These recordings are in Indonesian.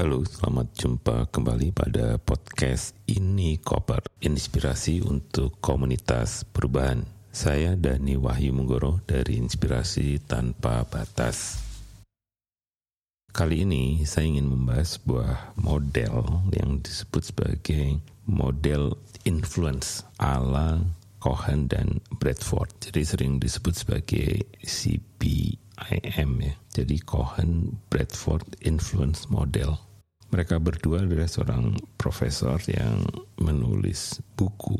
Halo, selamat jumpa kembali pada podcast ini Koper, inspirasi untuk komunitas perubahan. Saya Dani Wahyu Munggoro dari Inspirasi Tanpa Batas. Kali ini saya ingin membahas sebuah model yang disebut sebagai model influence ala Cohen dan Bradford. Jadi sering disebut sebagai CBIM ya. Jadi Cohen Bradford Influence Model. Mereka berdua adalah seorang profesor yang menulis buku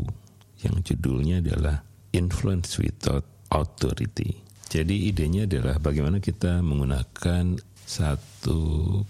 yang judulnya adalah Influence Without Authority. Jadi idenya adalah bagaimana kita menggunakan satu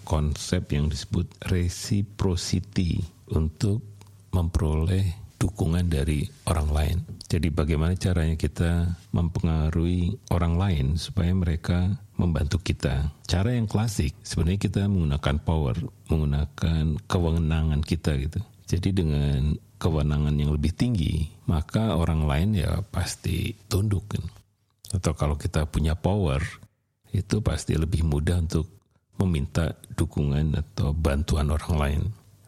konsep yang disebut reciprocity untuk memperoleh dukungan dari orang lain. Jadi bagaimana caranya kita mempengaruhi orang lain supaya mereka membantu kita. Cara yang klasik sebenarnya kita menggunakan power, menggunakan kewenangan kita gitu. Jadi dengan kewenangan yang lebih tinggi, maka orang lain ya pasti tunduk kan. Atau kalau kita punya power, itu pasti lebih mudah untuk meminta dukungan atau bantuan orang lain.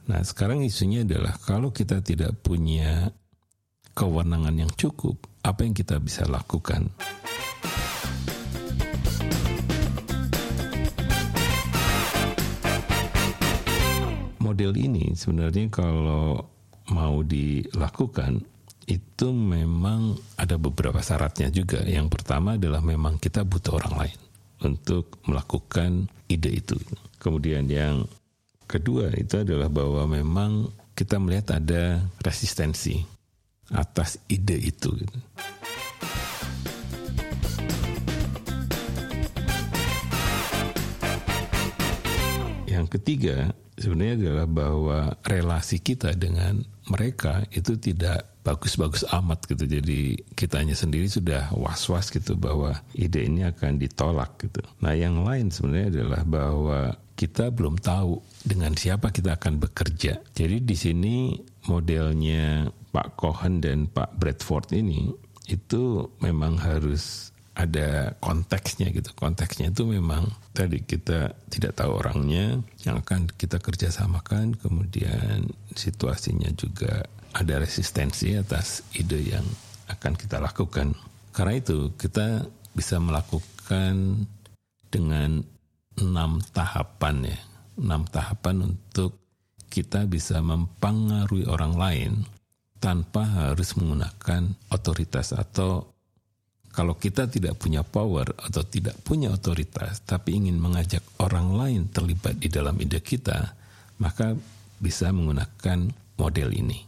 Nah, sekarang isunya adalah kalau kita tidak punya kewenangan yang cukup, apa yang kita bisa lakukan? Model ini sebenarnya kalau mau dilakukan itu memang ada beberapa syaratnya juga. Yang pertama adalah memang kita butuh orang lain untuk melakukan ide itu. Kemudian yang Kedua itu adalah bahwa memang kita melihat ada resistensi atas ide itu. Yang ketiga sebenarnya adalah bahwa relasi kita dengan mereka itu tidak bagus-bagus amat gitu. Jadi kitanya sendiri sudah was-was gitu bahwa ide ini akan ditolak gitu. Nah yang lain sebenarnya adalah bahwa kita belum tahu dengan siapa kita akan bekerja. Jadi di sini modelnya Pak Cohen dan Pak Bradford ini itu memang harus ada konteksnya gitu. Konteksnya itu memang tadi kita tidak tahu orangnya yang akan kita kerjasamakan, kemudian situasinya juga ada resistensi atas ide yang akan kita lakukan. Karena itu kita bisa melakukan dengan enam tahapan ya, enam tahapan untuk kita bisa mempengaruhi orang lain tanpa harus menggunakan otoritas atau kalau kita tidak punya power atau tidak punya otoritas tapi ingin mengajak orang lain terlibat di dalam ide kita, maka bisa menggunakan model ini.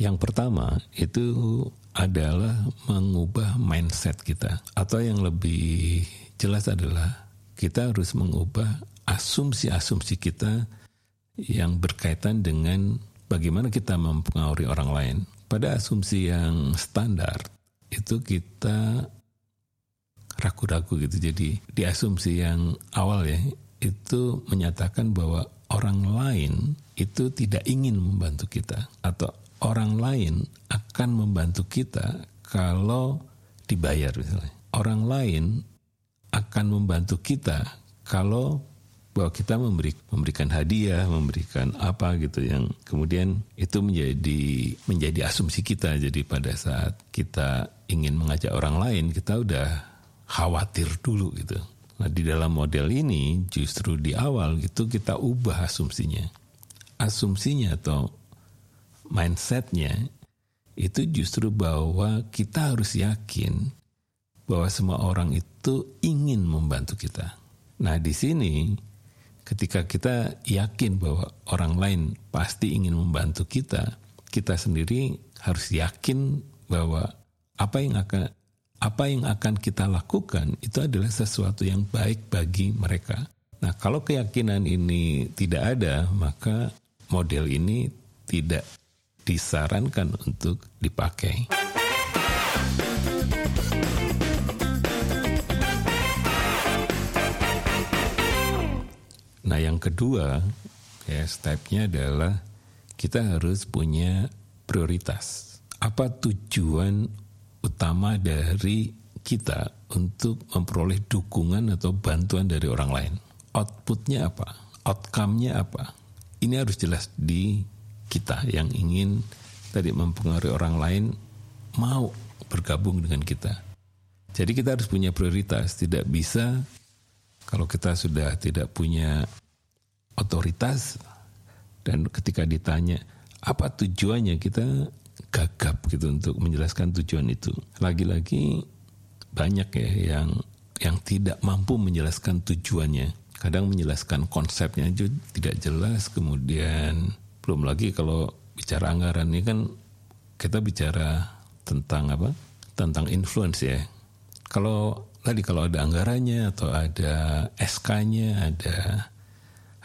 Yang pertama itu adalah mengubah mindset kita, atau yang lebih jelas adalah kita harus mengubah asumsi-asumsi kita yang berkaitan dengan bagaimana kita mempengaruhi orang lain. Pada asumsi yang standar itu kita ragu-ragu gitu. Jadi di asumsi yang awal ya itu menyatakan bahwa orang lain itu tidak ingin membantu kita atau orang lain akan membantu kita kalau dibayar misalnya. Orang lain akan membantu kita kalau bahwa kita memberi, memberikan hadiah, memberikan apa gitu yang kemudian itu menjadi menjadi asumsi kita. Jadi pada saat kita ingin mengajak orang lain, kita udah khawatir dulu gitu. Nah di dalam model ini justru di awal gitu kita ubah asumsinya. Asumsinya atau mindsetnya itu justru bahwa kita harus yakin bahwa semua orang itu ingin membantu kita. Nah di sini ketika kita yakin bahwa orang lain pasti ingin membantu kita, kita sendiri harus yakin bahwa apa yang akan apa yang akan kita lakukan itu adalah sesuatu yang baik bagi mereka. Nah, kalau keyakinan ini tidak ada, maka model ini tidak disarankan untuk dipakai. Nah, yang kedua, ya stepnya adalah kita harus punya prioritas. Apa tujuan utama dari kita untuk memperoleh dukungan atau bantuan dari orang lain. Outputnya apa? Outcome-nya apa? Ini harus jelas di kita yang ingin tadi mempengaruhi orang lain mau bergabung dengan kita. Jadi kita harus punya prioritas, tidak bisa kalau kita sudah tidak punya otoritas dan ketika ditanya apa tujuannya kita gagap gitu untuk menjelaskan tujuan itu. Lagi-lagi banyak ya yang yang tidak mampu menjelaskan tujuannya. Kadang menjelaskan konsepnya aja tidak jelas. Kemudian belum lagi kalau bicara anggaran ini kan kita bicara tentang apa? Tentang influence ya. Kalau tadi kalau ada anggarannya atau ada SK-nya, ada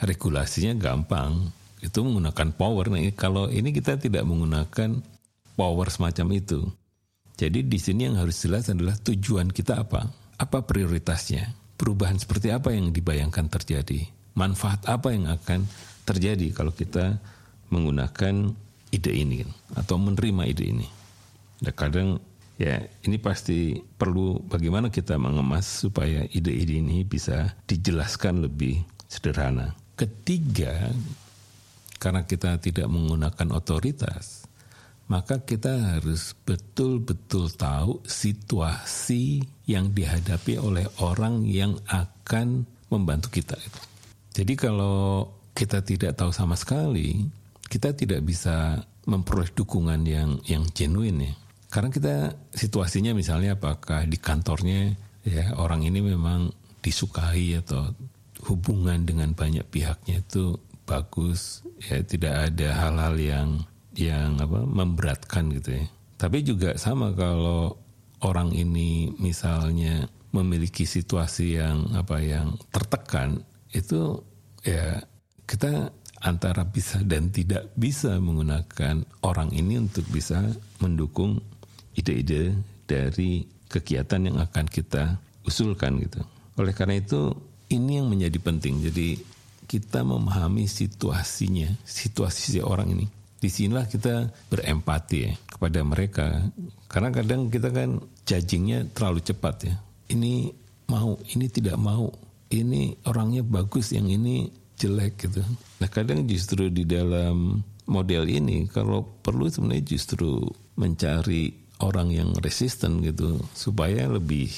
regulasinya gampang. Itu menggunakan power. Nah, kalau ini kita tidak menggunakan power semacam itu. Jadi di sini yang harus jelas adalah tujuan kita apa? Apa prioritasnya? Perubahan seperti apa yang dibayangkan terjadi? Manfaat apa yang akan terjadi kalau kita menggunakan ide ini atau menerima ide ini? Nah, kadang ya ini pasti perlu bagaimana kita mengemas supaya ide-ide ini bisa dijelaskan lebih sederhana. Ketiga, karena kita tidak menggunakan otoritas, maka kita harus betul-betul tahu situasi yang dihadapi oleh orang yang akan membantu kita. Jadi kalau kita tidak tahu sama sekali, kita tidak bisa memperoleh dukungan yang yang genuine ya. Karena kita situasinya misalnya apakah di kantornya ya orang ini memang disukai atau hubungan dengan banyak pihaknya itu bagus ya tidak ada hal-hal yang yang apa memberatkan gitu ya. Tapi juga sama kalau orang ini misalnya memiliki situasi yang apa yang tertekan itu ya kita antara bisa dan tidak bisa menggunakan orang ini untuk bisa mendukung ide-ide dari kegiatan yang akan kita usulkan gitu. Oleh karena itu ini yang menjadi penting. Jadi kita memahami situasinya, situasi si orang ini. Di sinilah kita berempati ya kepada mereka. Karena kadang kita kan judgingnya terlalu cepat ya. Ini mau ini tidak mau. Ini orangnya bagus yang ini jelek gitu. Nah kadang justru di dalam model ini kalau perlu sebenarnya justru mencari orang yang resisten gitu supaya lebih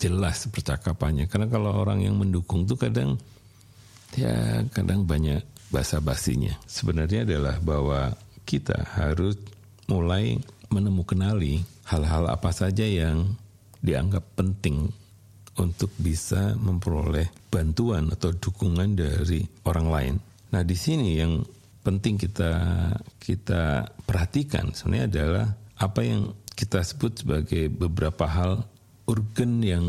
jelas percakapannya karena kalau orang yang mendukung tuh kadang ya kadang banyak bahasa basinya sebenarnya adalah bahwa kita harus mulai menemukan hal-hal apa saja yang dianggap penting untuk bisa memperoleh bantuan atau dukungan dari orang lain. Nah, di sini yang penting kita kita perhatikan sebenarnya adalah apa yang kita sebut sebagai beberapa hal urgen yang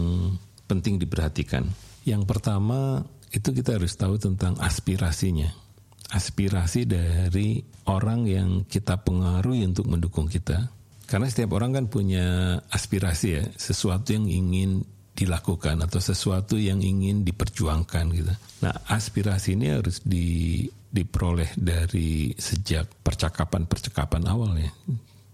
penting diperhatikan. Yang pertama itu kita harus tahu tentang aspirasinya. Aspirasi dari orang yang kita pengaruhi untuk mendukung kita. Karena setiap orang kan punya aspirasi ya, sesuatu yang ingin dilakukan atau sesuatu yang ingin diperjuangkan gitu. Nah, aspirasi ini harus di, diperoleh dari sejak percakapan-percakapan awal ya.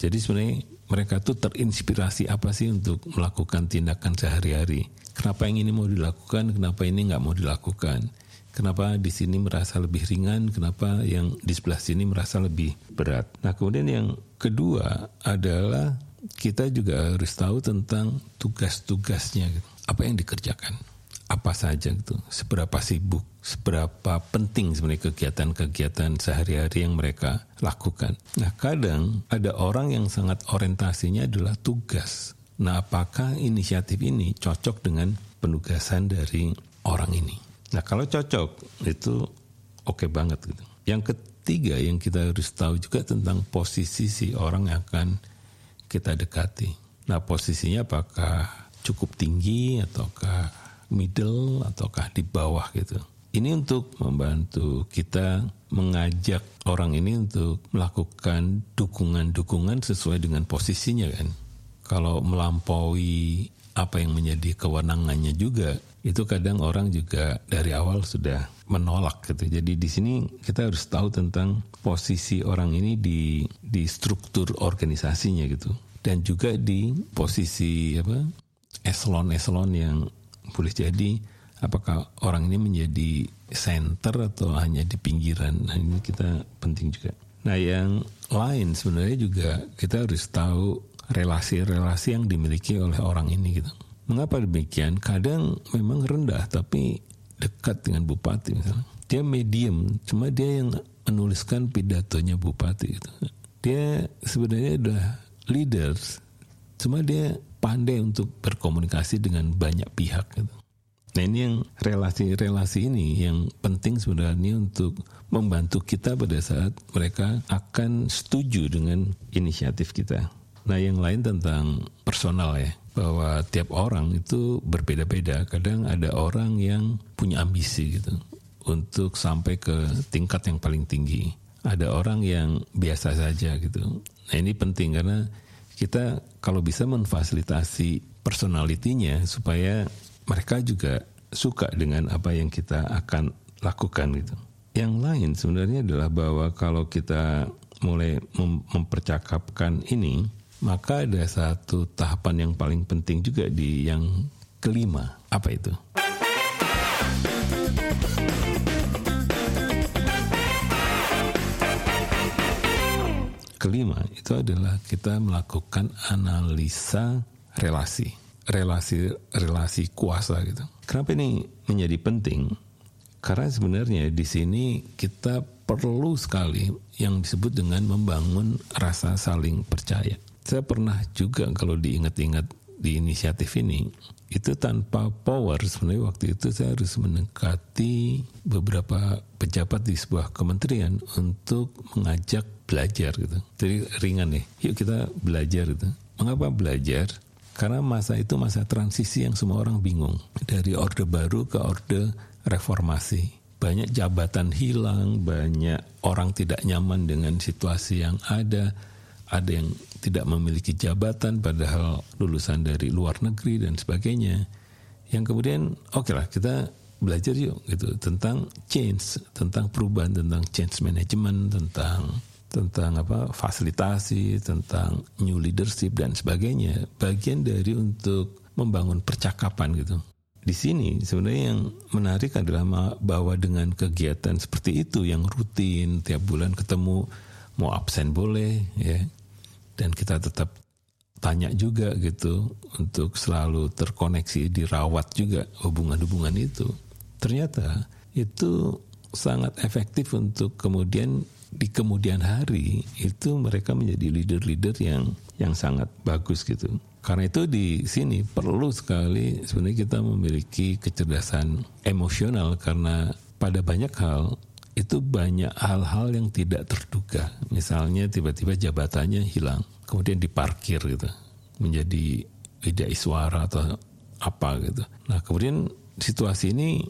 Jadi sebenarnya mereka tuh terinspirasi apa sih untuk melakukan tindakan sehari-hari kenapa yang ini mau dilakukan, kenapa ini nggak mau dilakukan. Kenapa di sini merasa lebih ringan, kenapa yang di sebelah sini merasa lebih berat. Nah kemudian yang kedua adalah kita juga harus tahu tentang tugas-tugasnya, gitu. apa yang dikerjakan, apa saja gitu, seberapa sibuk, seberapa penting sebenarnya kegiatan-kegiatan sehari-hari yang mereka lakukan. Nah kadang ada orang yang sangat orientasinya adalah tugas, Nah, apakah inisiatif ini cocok dengan penugasan dari orang ini? Nah, kalau cocok itu oke okay banget gitu. Yang ketiga yang kita harus tahu juga tentang posisi si orang yang akan kita dekati. Nah, posisinya apakah cukup tinggi ataukah middle ataukah di bawah gitu. Ini untuk membantu kita mengajak orang ini untuk melakukan dukungan-dukungan sesuai dengan posisinya kan kalau melampaui apa yang menjadi kewenangannya juga itu kadang orang juga dari awal sudah menolak gitu. Jadi di sini kita harus tahu tentang posisi orang ini di di struktur organisasinya gitu. dan juga di posisi apa eselon-eselon yang boleh jadi apakah orang ini menjadi center atau hanya di pinggiran. Nah ini kita penting juga. Nah yang lain sebenarnya juga kita harus tahu relasi-relasi yang dimiliki oleh orang ini gitu. Mengapa demikian? Kadang memang rendah tapi dekat dengan bupati misalnya. Dia medium, cuma dia yang menuliskan pidatonya bupati gitu. Dia sebenarnya udah leaders, cuma dia pandai untuk berkomunikasi dengan banyak pihak gitu. Nah ini yang relasi-relasi ini yang penting sebenarnya untuk membantu kita pada saat mereka akan setuju dengan inisiatif kita. Nah yang lain tentang personal ya, bahwa tiap orang itu berbeda-beda. Kadang ada orang yang punya ambisi gitu untuk sampai ke tingkat yang paling tinggi. Ada orang yang biasa saja gitu. Nah ini penting karena kita kalau bisa memfasilitasi personalitinya supaya mereka juga suka dengan apa yang kita akan lakukan gitu. Yang lain sebenarnya adalah bahwa kalau kita mulai mem mempercakapkan ini, maka ada satu tahapan yang paling penting juga di yang kelima. Apa itu? Kelima itu adalah kita melakukan analisa relasi relasi relasi kuasa gitu. Kenapa ini menjadi penting? Karena sebenarnya di sini kita perlu sekali yang disebut dengan membangun rasa saling percaya. Saya pernah juga kalau diingat-ingat di inisiatif ini itu tanpa power sebenarnya waktu itu saya harus mendekati beberapa pejabat di sebuah kementerian untuk mengajak belajar gitu. Jadi ringan nih, yuk kita belajar gitu. Mengapa belajar? Karena masa itu masa transisi yang semua orang bingung. Dari orde baru ke orde reformasi. Banyak jabatan hilang, banyak orang tidak nyaman dengan situasi yang ada. Ada yang tidak memiliki jabatan padahal lulusan dari luar negeri dan sebagainya. Yang kemudian oke okay lah kita belajar yuk gitu tentang change, tentang perubahan, tentang change management, tentang tentang apa fasilitasi, tentang new leadership dan sebagainya, bagian dari untuk membangun percakapan gitu. Di sini sebenarnya yang menarik adalah bahwa dengan kegiatan seperti itu yang rutin tiap bulan ketemu mau absen boleh ya dan kita tetap tanya juga gitu untuk selalu terkoneksi dirawat juga hubungan-hubungan itu ternyata itu sangat efektif untuk kemudian di kemudian hari itu mereka menjadi leader-leader yang yang sangat bagus gitu. Karena itu di sini perlu sekali sebenarnya kita memiliki kecerdasan emosional karena pada banyak hal itu banyak hal-hal yang tidak terduga. Misalnya tiba-tiba jabatannya hilang, kemudian diparkir gitu, menjadi tidak suara atau apa gitu. Nah kemudian situasi ini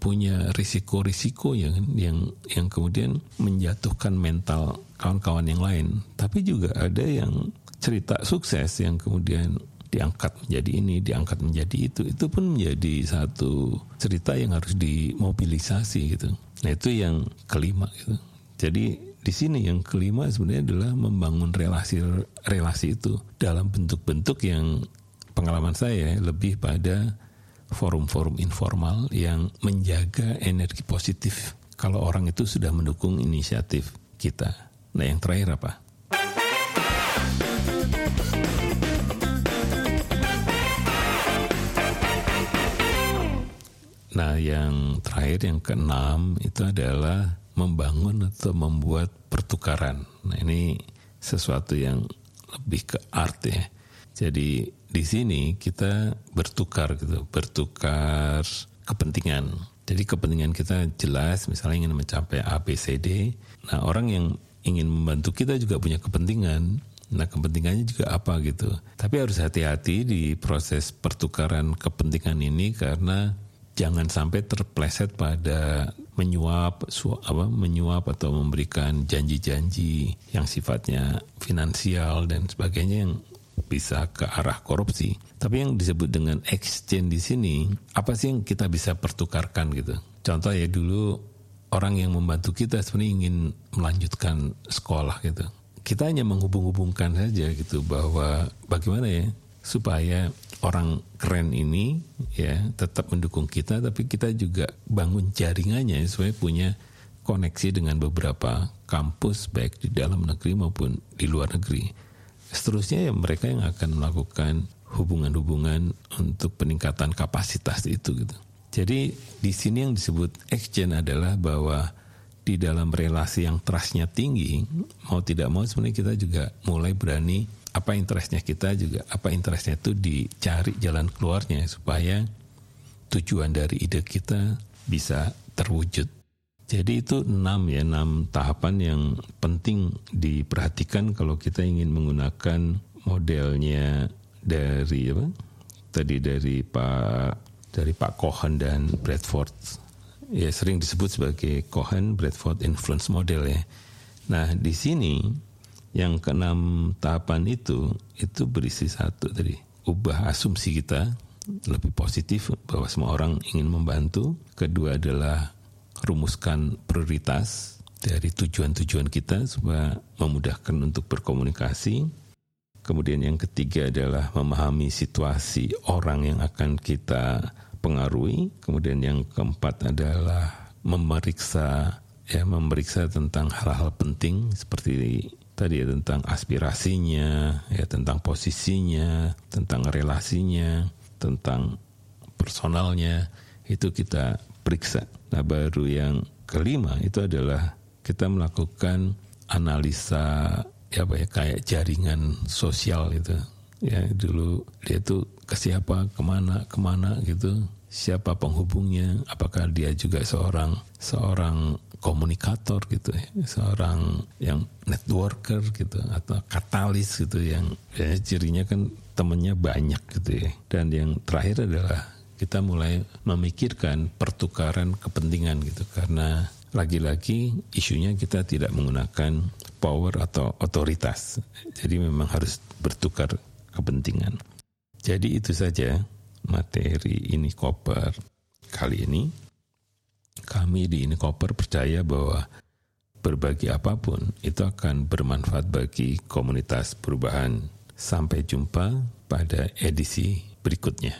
punya risiko-risiko yang yang yang kemudian menjatuhkan mental kawan-kawan yang lain. Tapi juga ada yang cerita sukses yang kemudian diangkat menjadi ini, diangkat menjadi itu. Itu pun menjadi satu cerita yang harus dimobilisasi gitu. Nah itu yang kelima gitu. Jadi di sini yang kelima sebenarnya adalah membangun relasi relasi itu dalam bentuk-bentuk yang pengalaman saya lebih pada forum-forum informal yang menjaga energi positif kalau orang itu sudah mendukung inisiatif kita. Nah, yang terakhir apa? Nah, yang terakhir yang keenam itu adalah membangun atau membuat pertukaran. Nah, ini sesuatu yang lebih ke art ya. Jadi di sini kita bertukar gitu, bertukar kepentingan. Jadi kepentingan kita jelas, misalnya ingin mencapai A, B, C, D. Nah orang yang ingin membantu kita juga punya kepentingan. Nah kepentingannya juga apa gitu. Tapi harus hati-hati di proses pertukaran kepentingan ini karena jangan sampai terpleset pada menyuap su, apa menyuap atau memberikan janji-janji yang sifatnya finansial dan sebagainya yang bisa ke arah korupsi. Tapi yang disebut dengan exchange di sini, apa sih yang kita bisa pertukarkan gitu? Contoh ya dulu orang yang membantu kita sebenarnya ingin melanjutkan sekolah gitu. kita hanya menghubung-hubungkan saja gitu bahwa bagaimana ya supaya orang keren ini ya tetap mendukung kita tapi kita juga bangun jaringannya supaya punya koneksi dengan beberapa kampus baik di dalam negeri maupun di luar negeri. Seterusnya ya mereka yang akan melakukan hubungan-hubungan untuk peningkatan kapasitas itu gitu. Jadi di sini yang disebut exchange adalah bahwa di dalam relasi yang trustnya tinggi, mau tidak mau sebenarnya kita juga mulai berani apa interestnya kita juga apa interestnya itu dicari jalan keluarnya supaya tujuan dari ide kita bisa terwujud. Jadi itu enam ya enam tahapan yang penting diperhatikan kalau kita ingin menggunakan modelnya dari apa tadi dari Pak dari Pak Cohen dan Bradford ya sering disebut sebagai Cohen Bradford Influence Model ya. Nah di sini yang keenam tahapan itu itu berisi satu tadi ubah asumsi kita lebih positif bahwa semua orang ingin membantu. Kedua adalah rumuskan prioritas dari tujuan-tujuan kita supaya memudahkan untuk berkomunikasi. Kemudian yang ketiga adalah memahami situasi orang yang akan kita pengaruhi. Kemudian yang keempat adalah memeriksa ya memeriksa tentang hal-hal penting seperti tadi ya tentang aspirasinya, ya tentang posisinya, tentang relasinya, tentang personalnya itu kita periksa. Nah, baru yang kelima itu adalah kita melakukan analisa ya apa ya kayak jaringan sosial itu. Ya dulu dia tuh ke siapa, ke mana, ke mana gitu siapa penghubungnya, apakah dia juga seorang seorang komunikator gitu ya, seorang yang networker gitu atau katalis gitu yang ya, cirinya kan temennya banyak gitu ya. Dan yang terakhir adalah kita mulai memikirkan pertukaran kepentingan gitu karena lagi-lagi isunya kita tidak menggunakan power atau otoritas. Jadi memang harus bertukar kepentingan. Jadi itu saja materi ini koper kali ini kami di ini koper percaya bahwa berbagi apa pun itu akan bermanfaat bagi komunitas perubahan. Sampai jumpa pada edisi berikutnya.